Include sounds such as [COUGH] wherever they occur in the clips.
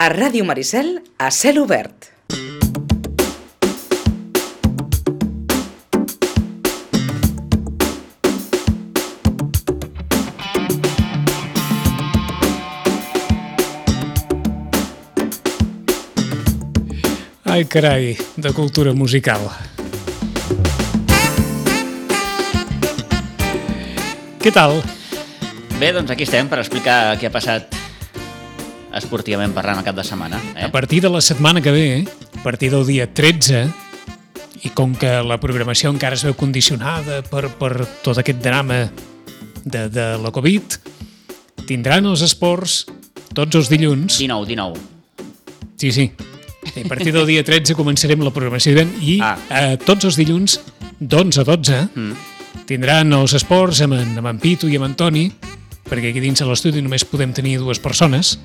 A Ràdio Maricel, a cel obert. Ai, carai, de cultura musical. Què tal? Bé, doncs aquí estem per explicar què ha passat esportivament parlant el cap de setmana. Eh? A partir de la setmana que ve, a partir del dia 13, i com que la programació encara es veu condicionada per, per tot aquest drama de, de la Covid, tindran els esports tots els dilluns. 19, 19. Sí, sí. I a partir del dia 13 començarem la programació d'hivern i Ah. eh, tots els dilluns d'11 a 12 Mm. tindran els esports amb en, amb en Pitu i amb en Toni, perquè aquí dins de l'estudi només podem tenir dues persones.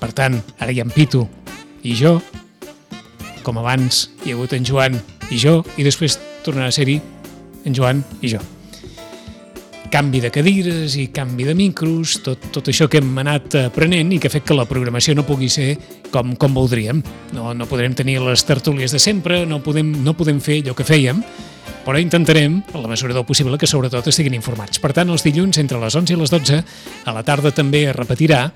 Per tant, ara hi ha en Pitu i jo, com abans hi ha hagut en Joan i jo, i després tornarà a ser-hi en Joan i jo. Canvi de cadires i canvi de micros, tot, tot això que hem anat aprenent i que ha fet que la programació no pugui ser com, com voldríem. No, no podrem tenir les tertúlies de sempre, no podem, no podem fer allò que fèiem, però intentarem, a la mesura del possible, que sobretot estiguin informats. Per tant, els dilluns, entre les 11 i les 12, a la tarda també es repetirà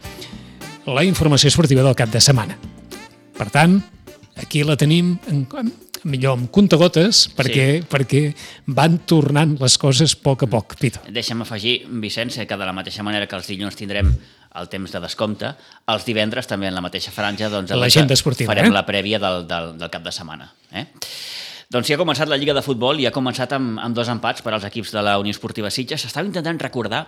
la informació esportiva del cap de setmana. Per tant, aquí la tenim en, millor amb comptagotes perquè, sí. perquè van tornant les coses a poc a poc, Pito. Deixa'm afegir, Vicenç, que de la mateixa manera que els dilluns tindrem el temps de descompte, els divendres també en la mateixa franja doncs, L'agenda esportiva, farem eh? la prèvia del, del, del cap de setmana. Eh? Doncs ja ha començat la Lliga de Futbol i ha començat amb, amb dos empats per als equips de la Unió Esportiva Sitges. S'estava intentant recordar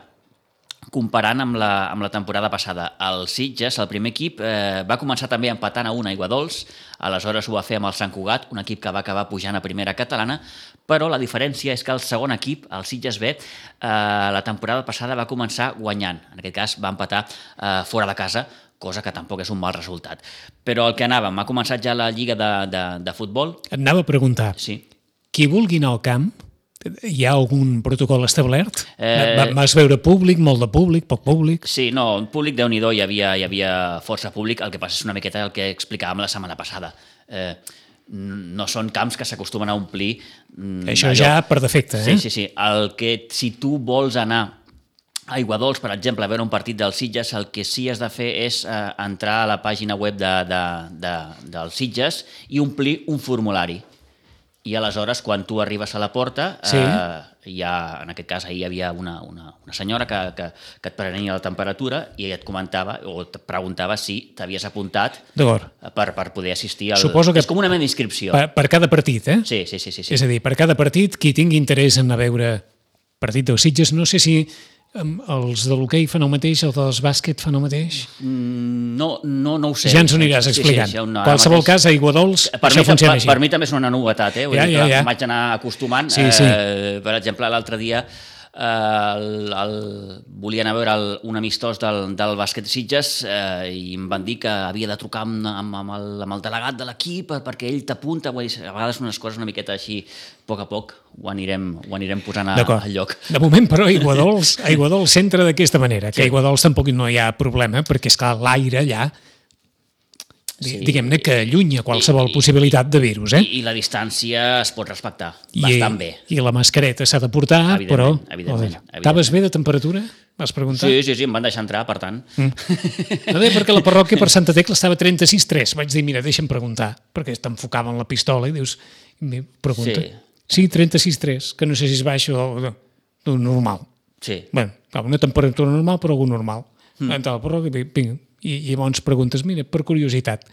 comparant amb la, amb la temporada passada. El Sitges, el primer equip, eh, va començar també empatant a una aigua dolç, aleshores ho va fer amb el Sant Cugat, un equip que va acabar pujant a primera catalana, però la diferència és que el segon equip, el Sitges B, eh, la temporada passada va començar guanyant. En aquest cas va empatar eh, fora de casa, cosa que tampoc és un mal resultat. Però el que anàvem, ha començat ja la Lliga de, de, de Futbol. Et anava a preguntar, Sí. qui vulgui anar al camp, hi ha algun protocol establert? Eh, Va- Vas veure públic, molt de públic, poc públic? Sí, no, un públic déu nhi hi havia, hi havia força públic, el que passa és una miqueta el que explicàvem la setmana passada. Eh, no són camps que s'acostumen a omplir. mm, Això allò- ja per defecte, eh? Sí, sí, sí. El que, si tu vols anar a Aiguadols, per exemple, a veure un partit del Sitges, el que sí has de fer és eh, entrar a la pàgina web de, de, de, del Sitges i omplir un formulari. I aleshores, quan tu arribes a la porta, Sí. eh, hi ha, en aquest cas, ahir hi havia una, una, una senyora que, que, que et prenia la temperatura i ella et comentava o et preguntava si t'havies apuntat per, per poder assistir al... Suposo que- És com una mena d'inscripció. Per, per cada partit, eh? Sí, sí, sí. sí, sí. És a dir, per cada partit, qui tingui interès en anar a veure partit dels Sitges, no sé si els de l'hoquei fan el mateix, els dels bàsquet fan el mateix. Mm, No, no, no ho sé. ja ens ho aniràs Sí, sí, explicant. sí, no, ara Qualsevol mateix- cas, a Aiguadols, per això mi, funciona per, així. per mi també és una novetat, eh? Vull Ja, dir ja, ja. em vaig anar acostumant. Sí, sí. Eh, per exemple, l'altre dia el, el, volien anar a veure el, un amistós del, del bàsquet Sitges eh, i em van dir que havia de trucar amb, amb, amb, el, amb el delegat de l'equip per- perquè ell t'apunta, a vegades unes coses una miqueta així, a poc a poc ho anirem, ho anirem posant a, al lloc. De moment, però, Aiguadols, Aiguadols s'entra d'aquesta manera, que Sí. Aiguadols tampoc no hi ha problema, perquè, és clar l'aire allà, Sí. diguem-ne que allunya qualsevol I- i- possibilitat de virus, eh? I, I la distància es pot respectar bastant bé. I la mascareta s'ha de portar, Evidentment, però... evidentment, Joder, Estaves bé de temperatura? Vas preguntar? Sí, sí, sí, em van deixar entrar, per tant. No bé, perquè la parròquia per Santa Tecla estava 36-3. Vaig dir, mira, deixa'm preguntar, perquè t'enfocaven la pistola i dius, pregunta. Sí. Sí, 36-3, que no sé si és baix o, o normal. Sí. Bé, una temperatura normal, però algú normal. Mm. Entra la parròquia, vinga, vinga. I, i llavors preguntes, mira, per curiositat,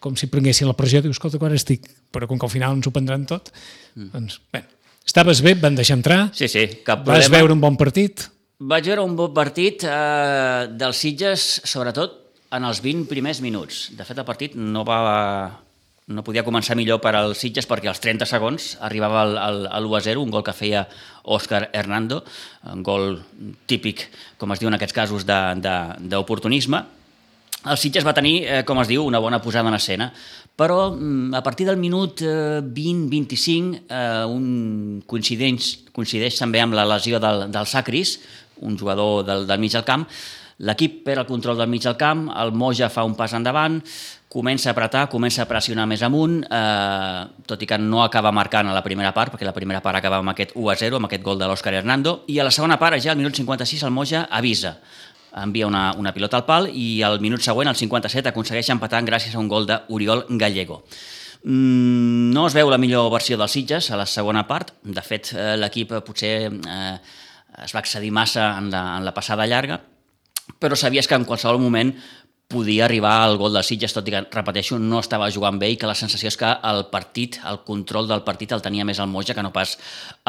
com si prenguessin la pressió, dius, escolta, quan estic? Però com que al final ens ho prendran tot, mm. doncs, bé, estaves bé, et van deixar entrar, Sí, sí, cap vas problema. veure un bon partit, Vaig veure un bon partit eh, dels Sitges, sobretot en els 20 primers minuts. De fet, el partit no va no podia començar millor per als Sitges perquè als 30 segons arribava el, el, el 1-0, un gol que feia Òscar Hernando, un gol típic, com es diu en aquests casos, de- de- d'oportunisme. El Sitges va tenir, eh, com es diu, una bona posada en escena, però mm, a partir del minut eh, 20-25 eh, un coincideix, coincideix també amb la lesió del, del Sacris, un jugador del, del mig del camp, L'equip perd el control del mig del camp, el Moja fa un pas endavant, comença a apretar, comença a pressionar més amunt, eh, tot i que no acaba marcant a la primera part, perquè la primera part acaba amb aquest 1-0, amb aquest gol de l'Òscar Hernando, i a la segona part, ja al minut 56, el Moja avisa envia una, una pilota al pal i al minut següent, al 57, aconsegueix empatar gràcies a un gol d'Oriol Gallego. Mm, no es veu la millor versió dels Sitges a la segona part. De fet, eh, l'equip potser eh, es va accedir massa en la, en la passada llarga, però sabies que en qualsevol moment podia arribar al gol dels Sitges, tot i que, repeteixo, no estava jugant bé i que la sensació és que el partit, el control del partit el tenia més el Moja que no pas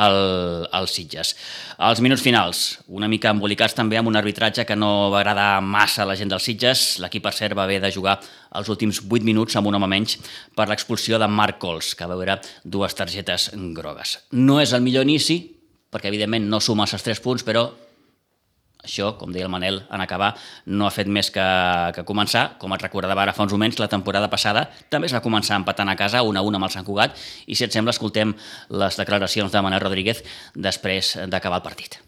el, el Sitges. Els minuts finals, una mica embolicats també amb un arbitratge que no va agradar massa a la gent dels Sitges. L'equip, per cert, va haver de jugar els últims 8 minuts amb un home menys per l'expulsió de Marc Cols, que va veure dues targetes grogues. No és el millor inici, perquè evidentment no suma els 3 punts, però això, com deia el Manel, en acabar, no ha fet més que, que començar. Com et recordava ara fa uns moments, la temporada passada també es va començar empatant a casa, 1 a 1 amb el Sant Cugat, i si et sembla, escoltem les declaracions de Manel Rodríguez després d'acabar el partit.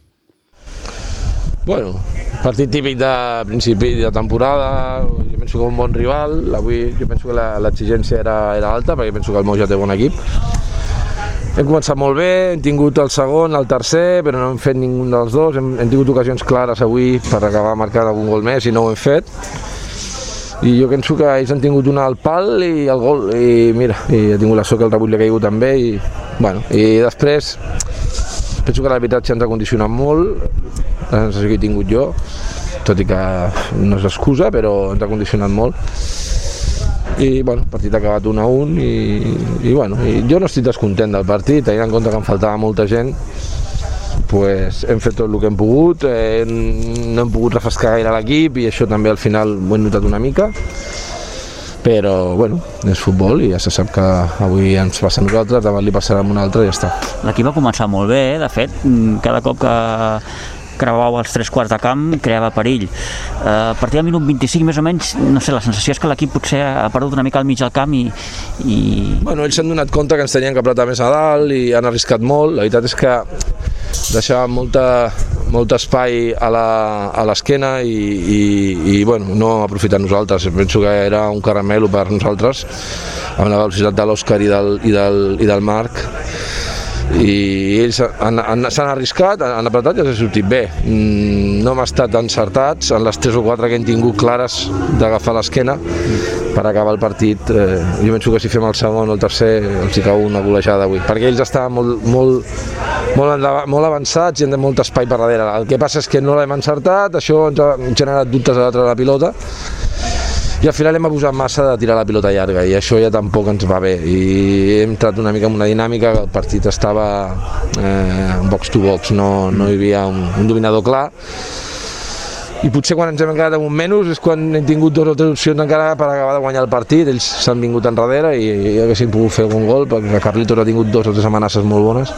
Bueno, partit típic de principi de temporada, jo penso que un bon rival, avui jo penso que l'exigència era, era alta, perquè penso que el Mou ja té bon equip, hem començat molt bé, hem tingut el segon, el tercer, però no hem fet ningú dels dos. Hem, hem tingut ocasions clares avui per acabar marcant algun gol més i no ho hem fet. I jo penso que ells han tingut una al pal i el gol, i mira, i ha tingut la sort que el rebull li ha caigut també, i, bueno, i després penso que l'arbitratge ens ha condicionat molt, la sensació que he tingut jo, tot i que no és excusa, però ens ha condicionat molt i bueno, el partit ha acabat 1 a 1 i, i, bueno, i jo no estic descontent del partit, tenint en compte que em faltava molta gent pues, hem fet tot el que hem pogut, eh, no hem pogut refrescar gaire l'equip i això també al final ho hem notat una mica però bueno, és futbol i ja se sap que avui ens passa a nosaltres, demà li passarà a un altre i ja està. L'equip va començar molt bé, de fet, cada cop que creuava els tres quarts de camp, creava perill. Eh, a partir del minut 25, més o menys, no sé, la sensació és que l'equip potser ha perdut una mica al mig del camp i... i... Bueno, ells s'han donat compte que ens tenien que apretar més a dalt i han arriscat molt. La veritat és que deixàvem molta, molt espai a l'esquena i, i, i bueno, no aprofitat nosaltres. Penso que era un caramelo per nosaltres amb la velocitat de l'Òscar i, del, i, del, i del Marc i ells s'han arriscat, han apretat i els ha sortit bé. Mm, no hem estat encertats en les 3 o 4 que hem tingut clares d'agafar l'esquena per acabar el partit. Eh, jo penso que si fem el segon o el tercer els hi cau una golejada avui, perquè ells estaven molt, molt, molt, endavant, molt avançats i han de molt espai per darrere. El que passa és que no l'hem encertat, això ens ha generat dubtes a l'altre de la pilota i al final hem abusat massa de tirar la pilota llarga i això ja tampoc ens va bé. I hem entrat una mica en una dinàmica que el partit estava eh, box to box, no, no hi havia un, un dominador clar. I potser quan ens hem quedat amb un menys és quan hem tingut dues o tres opcions encara per acabar de guanyar el partit, ells s'han vingut enrere i, i haguessin pogut fer algun gol perquè Carlitos ha tingut dos o tres amenaces molt bones.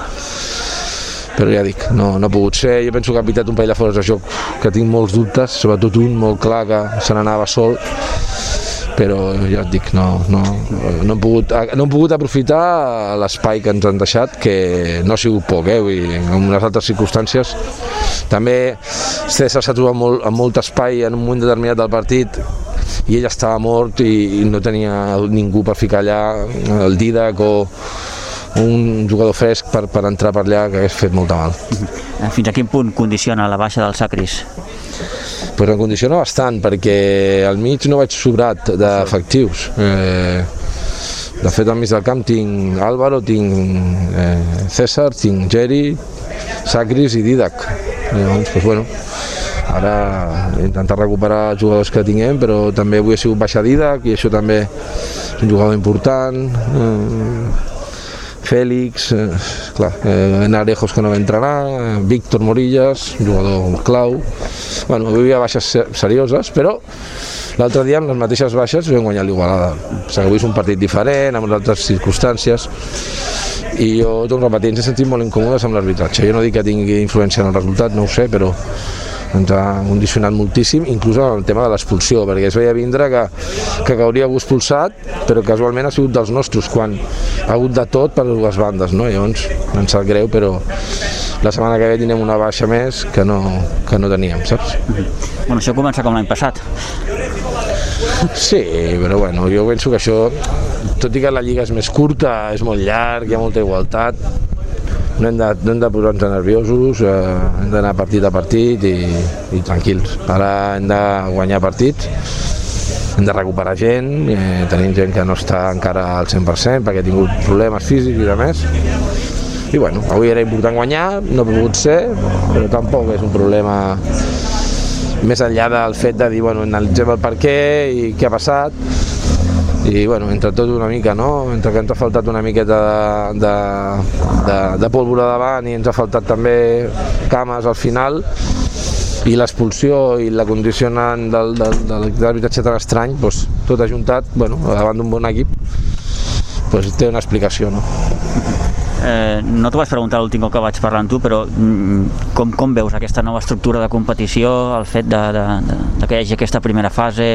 Però ja dic, no, no ha pogut ser, jo penso que ha pitat un parell de fores de joc que tinc molts dubtes, sobretot un molt clar que se n'anava sol però ja et dic, no, no, no, hem pogut, no hem pogut aprofitar l'espai que ens han deixat, que no ha sigut poc, eh? Vull dir, en unes altres circumstàncies. També César s'ha trobat molt, amb molt espai en un moment determinat del partit i ell estava mort i, i no tenia ningú per ficar allà, el Didac o, un jugador fresc per, per entrar per allà que hagués fet molta mal. Fins a quin punt condiciona la baixa del Sacris? Pues em condiciona bastant, perquè al mig no vaig sobrat d'efectius. Eh, de fet, al mig del camp tinc Álvaro, tinc eh, César, tinc Geri, Sacris i Didac. Llavors, pues, bueno, ara intentar recuperar jugadors que tinguem, però també avui ha sigut baixa Didac i això també és un jugador important. Eh, Fèlix, eh, clar, eh, Narejos que no eh, Víctor Morillas, jugador clau. Bueno, avui hi havia baixes serioses, però l'altre dia amb les mateixes baixes vam guanyar l'Igualada. O sigui, avui és un partit diferent, amb altres circumstàncies, i jo, tot repetint, ens he sentit molt incòmodes amb l'arbitratge. Jo no dic que tingui influència en el resultat, no ho sé, però ens ha condicionat moltíssim, inclús en el tema de l'expulsió, perquè es veia vindre que, que hauria expulsat, però casualment ha sigut dels nostres, quan ha hagut de tot per dues bandes, no? Llavors, ens sap greu, però la setmana que ve tindrem una baixa més que no, que no teníem, saps? Bueno, això comença com l'any passat. Sí, però bueno, jo penso que això, tot i que la lliga és més curta, és molt llarg, hi ha molta igualtat, no hem de, no de posar-nos nerviosos, eh, hem d'anar partit a partit i, i tranquils. Ara hem de guanyar partits, hem de recuperar gent, eh, tenim gent que no està encara al 100% perquè ha tingut problemes físics i de més. I bueno, avui era important guanyar, no ha pogut ser, però tampoc és un problema més enllà del fet de dir, bueno, analitzem el per què i què ha passat, i bueno, entre tot una mica, no? Entre que ens ha faltat una miqueta de, de, de, de pólvora davant i ens ha faltat també cames al final i l'expulsió i la condicionant del, del, de l'arbitratge tan estrany, doncs, tot ajuntat, bueno, davant d'un bon equip, doncs, té una explicació, no? Eh, no t'ho vaig preguntar l'últim cop que vaig parlar amb tu, però mm, com, com veus aquesta nova estructura de competició, el fet de, de, de, de que hi hagi aquesta primera fase,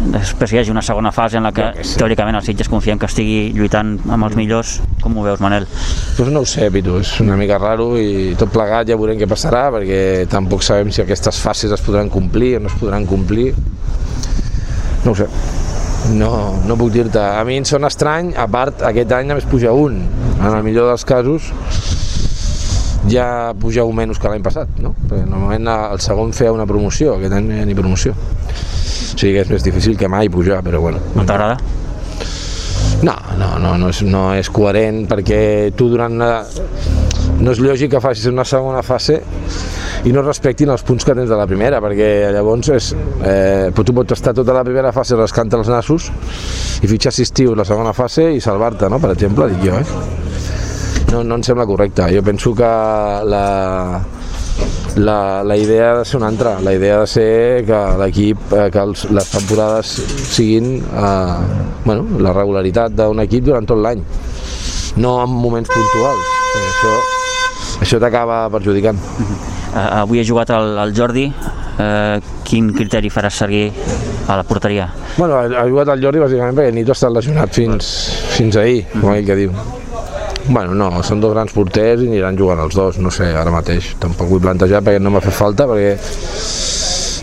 després hi hagi una segona fase en la que, que sí. teòricament els Sitges confien que estigui lluitant amb els millors, com ho veus, Manel? Doncs no ho sé, Pitu, és una mica raro i tot plegat ja veurem què passarà perquè tampoc sabem si aquestes fases es podran complir o no es podran complir. No ho sé. No, no puc dir-te. A mi em sona estrany, a part, aquest any només puja un. En el millor dels casos, ja pugeu menys que l'any passat, no? Perquè normalment el segon feia una promoció, aquest any no hi ha ni promoció. O sigui que és més difícil que mai pujar, però bueno. No t'agrada? No, no, no, no és, no és coherent perquè tu durant una... no és lògic que facis una segona fase i no respectin els punts que tens de la primera, perquè llavors és, eh, tu pots estar tota la primera fase rascant els nassos i fitxar sis tios la segona fase i salvar-te, no? per exemple, dic jo, eh? No, no em sembla correcte. Jo penso que la, la, la idea ha de ser una altra. La idea ha de ser que l'equip, eh, que els, les temporades siguin eh, bueno, la regularitat d'un equip durant tot l'any, no en moments puntuals. Perquè Això, això t'acaba perjudicant. Eh, avui ha jugat el, el Jordi, eh, quin criteri faràs seguir a la porteria? Bueno, ha, ha jugat el Jordi bàsicament perquè Nito ha estat lesionat fins, fins ahir, com ell que diu. Bueno, no, són dos grans porters i aniran jugant els dos, no sé, ara mateix. Tampoc vull plantejar perquè no m'ha fet falta, perquè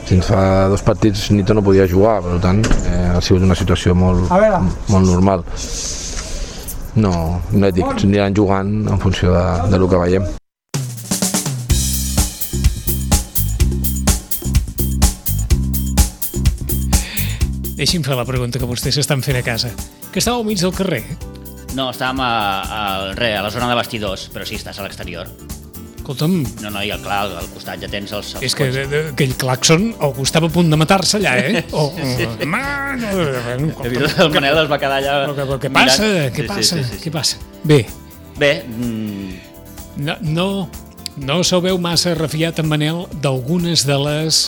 fins fa dos partits Nito no podia jugar, per tant, eh, ha sigut una situació molt, molt normal. No, no et dic, aniran jugant en funció de, de lo que veiem. Deixi'm fer la pregunta que vostès estan fent a casa. Que estàveu al mig del carrer? No, estàvem a, a, re, a la zona de vestidors, però sí, estàs a l'exterior. Escolta'm, No, no, i al clar, al costat ja tens els... els és que de- de- aquell claxon algú estava a punt de matar-se allà, eh? [LAUGHS] O, o, Man, el Manel es va quedar allà... Què, què mirant. passa? Què Sí, passa? Sí, sí, sí, sí. Què passa? Bé, Bé, mm, no, no, no s'ho veu massa refiat en Manel d'algunes de les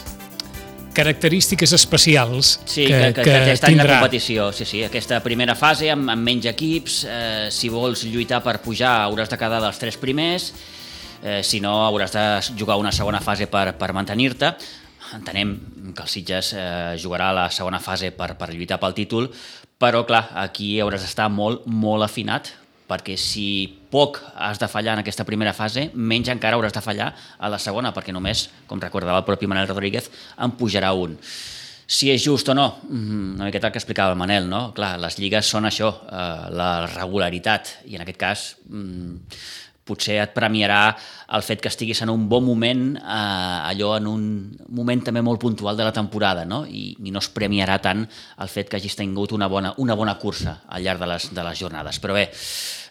característiques especials Sí, que, que, que, que aquest any la competició, sí, sí, aquesta primera fase amb, amb menys equips, eh, si vols lluitar per pujar hauràs de quedar dels tres primers, eh, si no hauràs de jugar una segona fase per, per mantenir-te. Entenem que el Sitges eh, jugarà la segona fase per, per lluitar pel títol, però clar, aquí hauràs d'estar molt, molt afinat, perquè si poc has de fallar en aquesta primera fase, menys encara hauràs de fallar a la segona, perquè només, com recordava el propi Manel Rodríguez, en pujarà un. Si és just o no, mm, una miqueta el que explicava el Manel, no? Clar, les lligues són això, eh, la regularitat, i en aquest cas mm, potser et premiarà el fet que estiguis en un bon moment, eh, allò en un moment també molt puntual de la temporada, no? I, i no es premiarà tant el fet que hagis tingut una bona, una bona cursa al llarg de les, de les jornades. Però bé,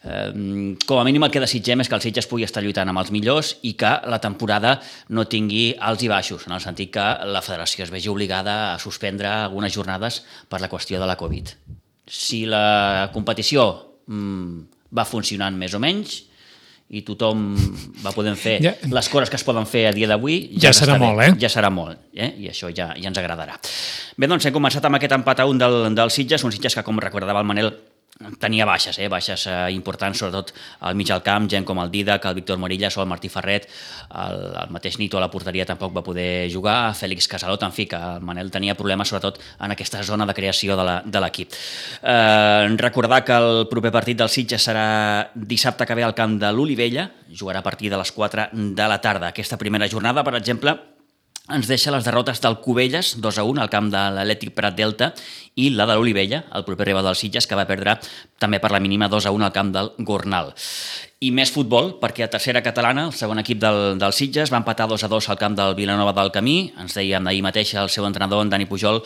eh, com a mínim el que desitgem és que el Sitges pugui estar lluitant amb els millors i que la temporada no tingui alts i baixos, en el sentit que la federació es vegi obligada a suspendre algunes jornades per la qüestió de la Covid. Si la competició mm, va funcionant més o menys i tothom va podent fer Ja. les coses que es poden fer a dia d'avui, Ja ens serà molt, eh? Ja serà molt, eh? i això ja, ja ens agradarà. Bé, doncs hem començat amb aquest empat a un del, del Sitges, un Sitges que, com recordava el Manel, tenia baixes, eh? baixes eh, importants, sobretot al mig del camp, gent com el Didac, el Víctor Morillas o el Martí Ferret, el, el mateix Nito a la porteria tampoc va poder jugar, Fèlix Casalot, en fi, que el Manel tenia problemes sobretot en aquesta zona de creació de l'equip. Eh, recordar que el proper partit del Sitges serà dissabte que ve al camp de l'Olivella, jugarà a partir de les 4 de la tarda. Aquesta primera jornada, per exemple, ens deixa les derrotes del Cubelles, 2 a 1, al camp de l'Atlètic Prat Delta, i la de l'Olivella, el proper rival del Sitges, que va perdre també per la mínima 2 a 1 al camp del Gornal. I més futbol, perquè a tercera catalana, el segon equip del, del Sitges, va empatar 2 a 2 al camp del Vilanova del Camí. Ens deia ahir mateix el seu entrenador, en Dani Pujol,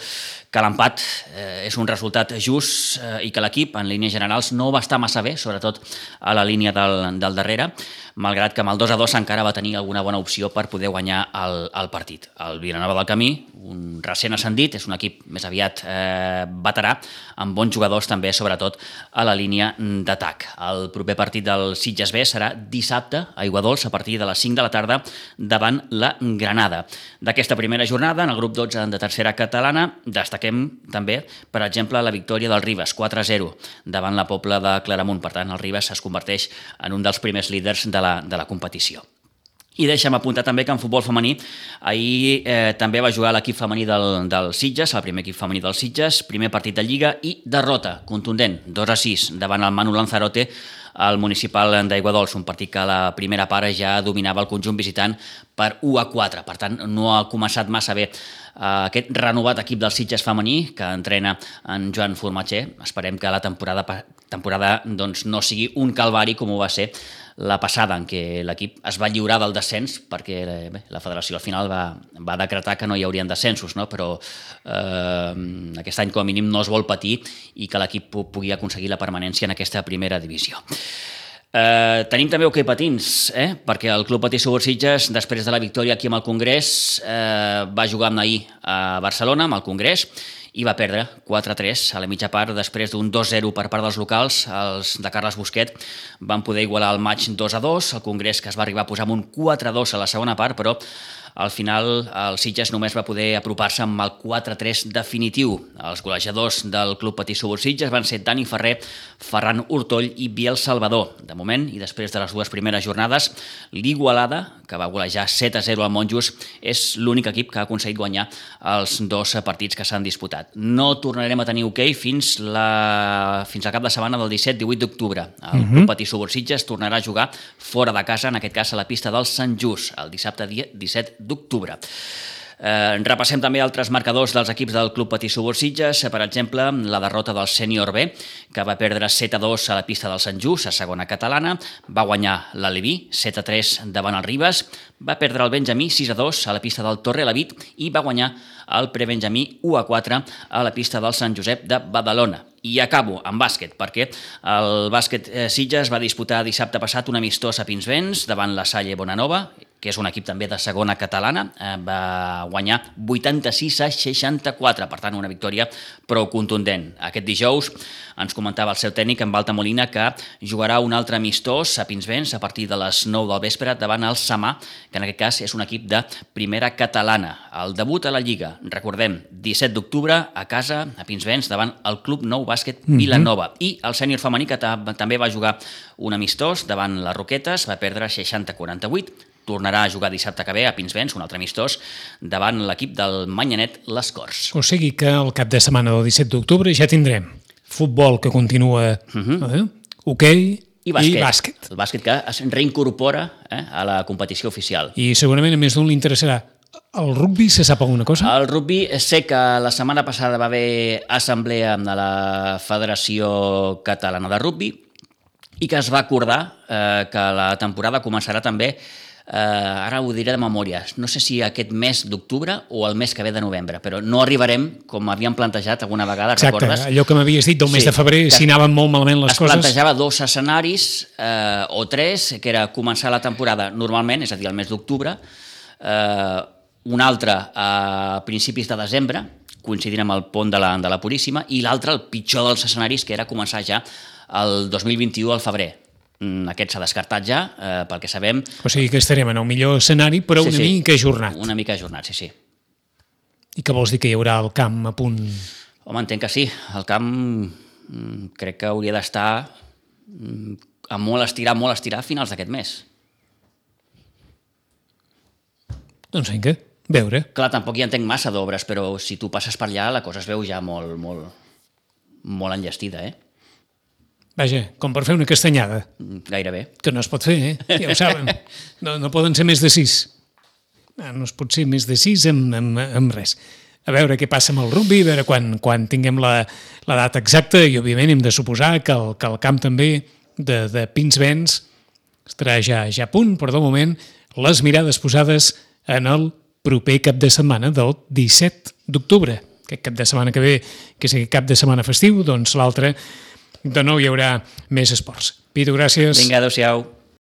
que l'empat eh, és un resultat just eh, i que l'equip, en línies generals, no va estar massa bé, sobretot a la línia del, del darrere, malgrat que amb el 2 a 2 encara va tenir alguna bona opció per poder guanyar el, el partit. El Vilanova del Camí, un recent ascendit, és un equip més aviat eh, veterà, amb bons jugadors també, sobretot a la línia d'atac. El proper partit del Sitges B serà dissabte a Iguadols a partir de les 5 de la tarda davant la Granada. D'aquesta primera jornada, en el grup 12 de tercera catalana, destaquem també, per exemple, la victòria del Ribes, 4-0, davant la Pobla de Claramunt. Per tant, el Ribes es converteix en un dels primers líders de la, de la competició. I deixa'm apuntar també que en futbol femení ahir eh, també va jugar l'equip femení del, del Sitges, el primer equip femení del Sitges, primer partit de Lliga i derrota contundent, 2 a 6 davant el Manu Lanzarote al municipal d'Aiguadols, un partit que a la primera part ja dominava el conjunt visitant per 1 a 4. Per tant, no ha començat massa bé eh, aquest renovat equip del Sitges femení que entrena en Joan Formatger. Esperem que la temporada, temporada doncs, no sigui un calvari com ho va ser la passada en què l'equip es va lliurar del descens perquè eh, bé, la federació al final va, va decretar que no hi haurien descensos, no? però eh, aquest any com a mínim no es vol patir i que l'equip pugui aconseguir la permanència en aquesta primera divisió. Eh, tenim també hoquei patins, eh? perquè el Club Patí Subursitges, després de la victòria aquí amb el Congrés, eh, va jugar amb ahir a Barcelona, amb el Congrés, i va perdre 4-3 a la mitja part després d'un 2-0 per part dels locals. Els de Carles Busquet van poder igualar el maig 2-2, el Congrés que es va arribar a posar amb un 4-2 a la segona part, però al final, el Sitges només va poder apropar-se amb el 4-3 definitiu. Els golejadors del Club Patí Subur Sitges van ser Dani Ferrer, Ferran Hurtoll i Biel Salvador. De moment, i després de les dues primeres jornades, l'Igualada, que va golejar 7-0 al Monjos, és l'únic equip que ha aconseguit guanyar els dos partits que s'han disputat. No tornarem a tenir hoquei okay fins, la... fins al cap de setmana del 17-18 d'octubre. El uh mhm. -huh. Club Patí Subur Sitges tornarà a jugar fora de casa, en aquest cas a la pista del Sant Just, el dissabte dia 17 d'octubre. Eh, repassem també altres marcadors dels equips del Club Patí Subursitges, per exemple, la derrota del Sènior B, que va perdre 7 a 2 a la pista del Sant Just, a segona catalana, va guanyar l'Aleví 7 a 3 davant el Ribes, va perdre el Benjamí 6 a 2 a la pista del Torre Levit i va guanyar el Prebenjamí 1 a 4 a la pista del Sant Josep de Badalona. I acabo amb bàsquet, perquè el bàsquet eh, Sitges va disputar dissabte passat un amistós a Pinsbens davant la Salle Bonanova, que és un equip també de segona catalana, eh, va guanyar 86 a 64, per tant una victòria prou contundent. Aquest dijous ens comentava el seu tècnic, en Balta Molina, que jugarà un altre amistós a Pinsbens a partir de les 9 del vespre davant el Samà, que en aquest cas és un equip de primera catalana. El debut a la Lliga, recordem, 17 d'octubre a casa, a Pinsbens, davant el Club Nou Bàsquet mhm. Vilanova. Mm -hmm. I el sènior femení, que també va jugar un amistós davant les Roquetes, va perdre 60-48, tornarà a jugar dissabte que ve a Pinsbens, un altre amistós, davant l'equip del Manyanet Les Corts. O sigui que el cap de setmana del 17 d'octubre ja tindrem futbol que continua, uh mhm. -huh. eh? hoquei i bàsquet. i bàsquet. El bàsquet que es reincorpora eh, a la competició oficial. I segurament a més d'un li interessarà el rugby se sap alguna cosa? El rugby sé que la setmana passada va haver assemblea de la Federació Catalana de Rugby i que es va acordar eh, que la temporada començarà també eh, ara ho diré de memòria, no sé si aquest mes d'octubre o el mes que ve de novembre, però no arribarem, com havíem plantejat alguna vegada, Exacte, recordes? allò que m'havies dit del sí, mes de febrer, si anaven molt malament les es coses... Es plantejava dos escenaris, eh, o tres, que era començar la temporada normalment, és a dir, el mes d'octubre, eh, un altre a principis de desembre, coincidint amb el pont de la, de la Puríssima, i l'altre, el pitjor dels escenaris, que era començar ja el 2021 al febrer, aquest s'ha descartat ja, eh, pel que sabem. O sigui que estarem en el millor escenari, però sí, una sí, mica ajornat. Una mica ajornat, sí, sí. I què vols dir que hi haurà el camp a punt? Home, entenc que sí. El camp mm, crec que hauria d'estar mm, a molt estirar, molt estirar a finals d'aquest mes. Doncs vinga, veure. Clar, tampoc hi entenc massa d'obres, però si tu passes per allà la cosa es veu ja molt, molt, molt enllestida, eh? Vaja, com per fer una castanyada, Gairebé. que no es pot fer, eh? Ja ho saben. No, no poden ser més de sis. Ah, No es pot ser més de sis amb, amb, amb res. A veure què passa amb el rugby, a veure quan, quan tinguem la, la data exacta i, òbviament, hem de suposar que el, que el camp també de, de Pinsbens estarà ja, ja a punt, però de moment les mirades posades en el proper cap de setmana del 17 d'octubre. Aquest cap de setmana que ve, que és aquest cap de setmana festiu, doncs l'altre de nou hi haurà més esports. Pitu, gràcies. Vinga, adeu-siau.